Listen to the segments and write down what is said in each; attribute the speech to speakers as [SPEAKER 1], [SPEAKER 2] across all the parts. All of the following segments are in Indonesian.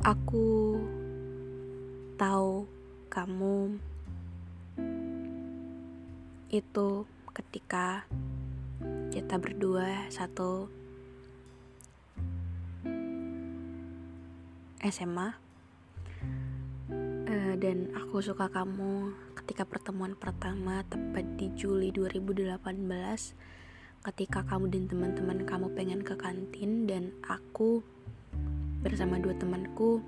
[SPEAKER 1] Aku tahu kamu itu ketika kita berdua satu SMA Eh, dan aku suka kamu ketika pertemuan pertama tepat di Juli 2018 ketika kamu dan teman-teman kamu pengen ke kantin dan aku bersama dua temanku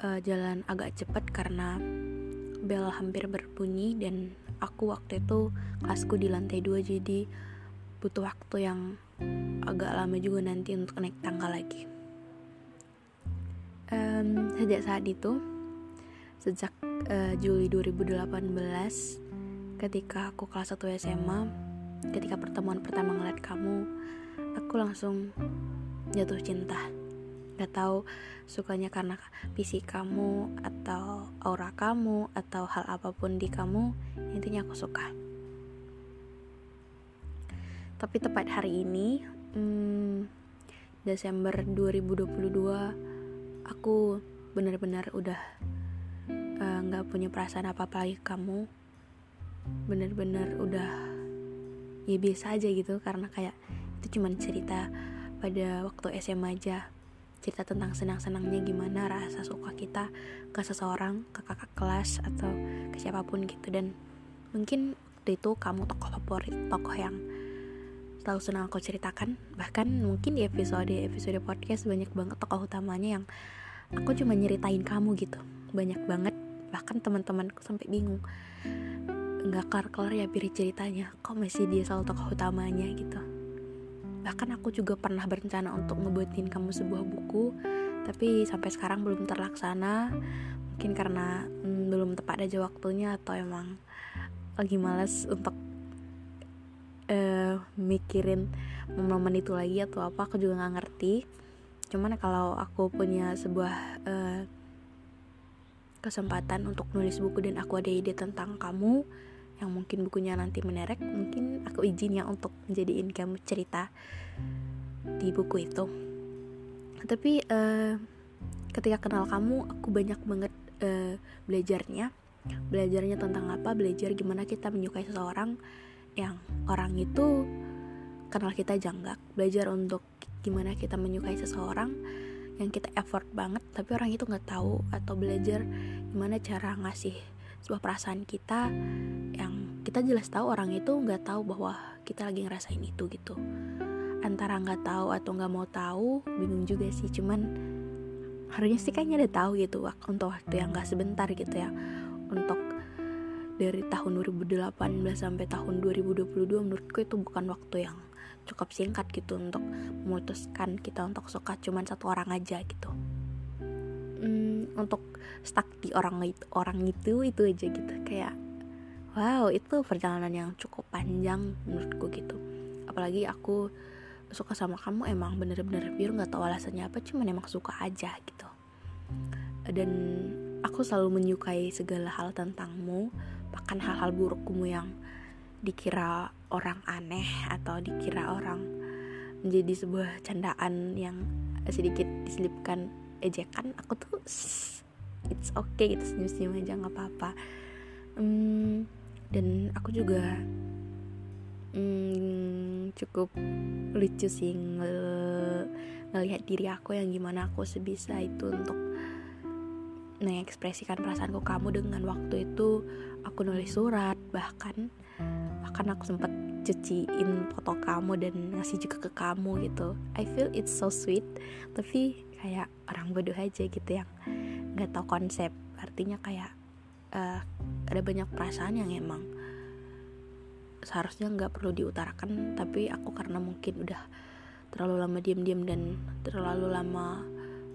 [SPEAKER 1] uh, jalan agak cepat karena bel hampir berbunyi dan aku waktu itu kelasku di lantai dua jadi butuh waktu yang agak lama juga nanti untuk naik tangga lagi. Um, sejak saat itu, sejak uh, Juli 2018, ketika aku kelas 1 SMA, ketika pertemuan pertama ngeliat kamu, aku langsung jatuh cinta gak tahu sukanya karena fisik kamu atau aura kamu atau hal apa pun di kamu intinya aku suka. Tapi tepat hari ini hmm, Desember 2022 aku benar-benar udah eh, nggak uh, punya perasaan apa-apa lagi kamu. Benar-benar udah ya biasa aja gitu karena kayak itu cuman cerita pada waktu SMA aja cerita tentang senang-senangnya gimana rasa suka kita ke seseorang, ke kakak kelas atau ke siapa pun gitu. Dan mungkin waktu itu kamu tokoh favorit, tokoh yang selalu senang aku ceritakan. Bahkan mungkin di episode episode podcast banyak banget tokoh utamanya yang aku cuma nyeritain kamu gitu. Banyak banget. Bahkan teman-temanku sampai bingung. Nggak kelar-kelar ya pilih ceritanya. Kok masih dia selalu tokoh utamanya gitu bahkan aku juga pernah berencana untuk ngebuatin kamu sebuah buku tapi sampai sekarang belum terlaksana. Mungkin karena hmm, belum tepat aja waktunya atau emang lagi males untuk uh, mikirin momen-momen itu lagi atau apa aku juga nggak ngerti. Cuman kalau aku punya sebuah uh, kesempatan untuk nulis buku dan aku ada ide tentang kamu yang mungkin bukunya nanti menerek mungkin aku izin ya untuk menjadiin kamu cerita di buku itu. Tapi uh, ketika kenal kamu aku banyak banget uh, belajarnya. Belajarnya tentang apa? Belajar gimana kita menyukai seseorang yang orang itu kenal kita janggak. Belajar untuk gimana kita menyukai seseorang yang kita effort banget tapi orang itu nggak tahu. Atau belajar gimana cara ngasih sebuah perasaan kita yang kita jelas tahu orang itu nggak tahu bahwa kita lagi ngerasain itu gitu. Antara nggak tahu atau nggak mau tahu bingung juga sih. Cuman harusnya sih kayaknya udah tahu gitu untuk waktu yang nggak sebentar gitu ya. Untuk dari tahun 2018 sampai tahun 2022 menurutku itu bukan waktu yang cukup singkat gitu untuk memutuskan kita untuk suka cuman satu orang aja gitu hmm, untuk stuck di orang itu orang itu itu aja gitu. Kayak wow itu perjalanan yang cukup panjang menurutku gitu. Apalagi aku suka sama kamu emang bener-bener pure nggak tahu alasannya apa cuman emang suka aja gitu. Dan aku selalu menyukai segala hal tentangmu bahkan hal-hal burukmu yang dikira orang aneh atau dikira orang menjadi sebuah candaan yang sedikit diselipkan ejekan aku tuh it's okay gitu senyum senyum aja nggak apa-apa. Hmm, dan aku juga hmm, cukup lucu sih nge ngelihat diri aku yang gimana aku sebisa itu untuk mengekspresikan perasaanku kamu dengan waktu itu aku nulis surat bahkan bahkan aku sempat cuciin foto kamu dan ngasih juga ke kamu gitu. I feel it's so sweet. Tapi kayak orang bodoh aja gitu yang nggak tahu konsep. Artinya kayak uh, ada banyak perasaan yang emang seharusnya nggak perlu diutarakan. Tapi aku karena mungkin udah terlalu lama diam-diam dan terlalu lama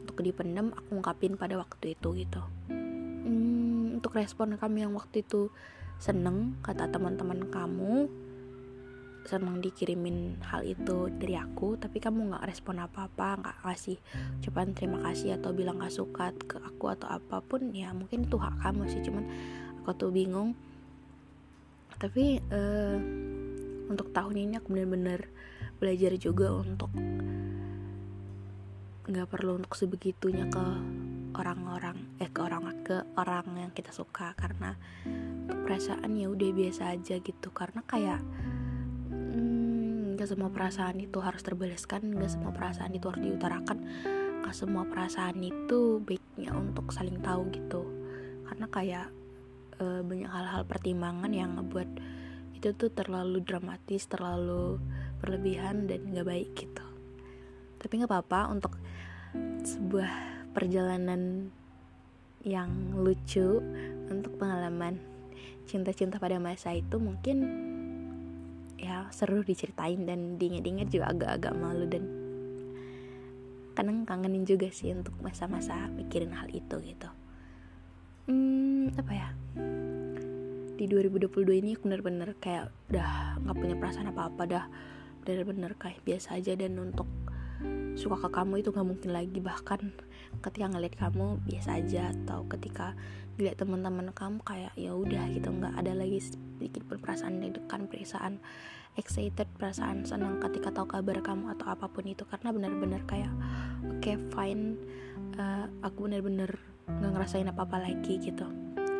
[SPEAKER 1] untuk dipendam aku ungkapin pada waktu itu gitu. Hmm, untuk respon kami yang waktu itu seneng kata teman-teman kamu seneng dikirimin hal itu dari aku tapi kamu nggak respon apa-apa nggak kasih ucapan terima kasih atau bilang gak suka ke aku atau apa pun ya mungkin itu hak kamu sih. Cuman aku tuh bingung. Tapi uh, untuk tahun ini aku bener-bener belajar juga untuk nggak perlu untuk sebegitunya ke orang-orang eh ke orang ke orang yang kita suka. Karena perasaan ya udah biasa aja gitu. Karena kayak hmm, semua perasaan itu harus terbalaskan nggak semua perasaan itu harus diutarakan. Nggak semua perasaan itu baiknya untuk saling tahu gitu. Karena kayak uh, banyak hal-hal pertimbangan yang ngebuat itu tuh terlalu dramatis terlalu berlebihan dan gak baik gitu. Tapi nggak apa-apa untuk sebuah perjalanan yang lucu untuk pengalaman cinta-cinta pada masa itu mungkin ya seru diceritain dan diinget-inget juga agak-agak malu dan kadang kangenin juga sih untuk masa-masa mikirin hal itu gitu. Hmm, apa ya? Di 2022 ini aku bener-bener kayak udah nggak punya perasaan apa-apa dah. Bener-bener kayak biasa aja dan untuk suka ke kamu itu nggak mungkin lagi. Bahkan ketika ngeliat kamu biasa aja. Atau ketika ngeliat teman-teman kamu kayak ya udah gitu. Nggak ada lagi sedikit pun perasaan deg-degan perasaan excited perasaan senang ketika tahu kabar kamu atau apa pun itu. Karena bener-bener kayak oke okay, fine. Uh, aku bener-bener nggak ngerasain apa-apa lagi gitu.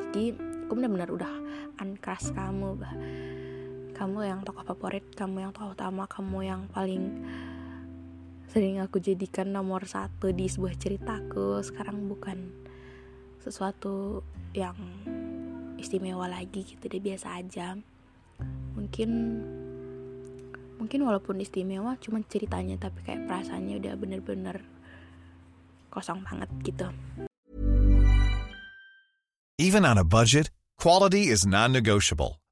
[SPEAKER 1] Jadi aku benar-benar udah uncrush kamu bah. Kamu yang tokoh favorit kamu yang tokoh utama kamu yang paling sering aku jadikan nomor satu di sebuah ceritaku. Sekarang bukan sesuatu yang istimewa lagi gitu deh biasa aja. Mungkin mungkin walaupun istimewa cuman ceritanya tapi kayak perasaannya udah bener-bener kosong banget gitu.
[SPEAKER 2] Even on a budget Quality is non-negotiable.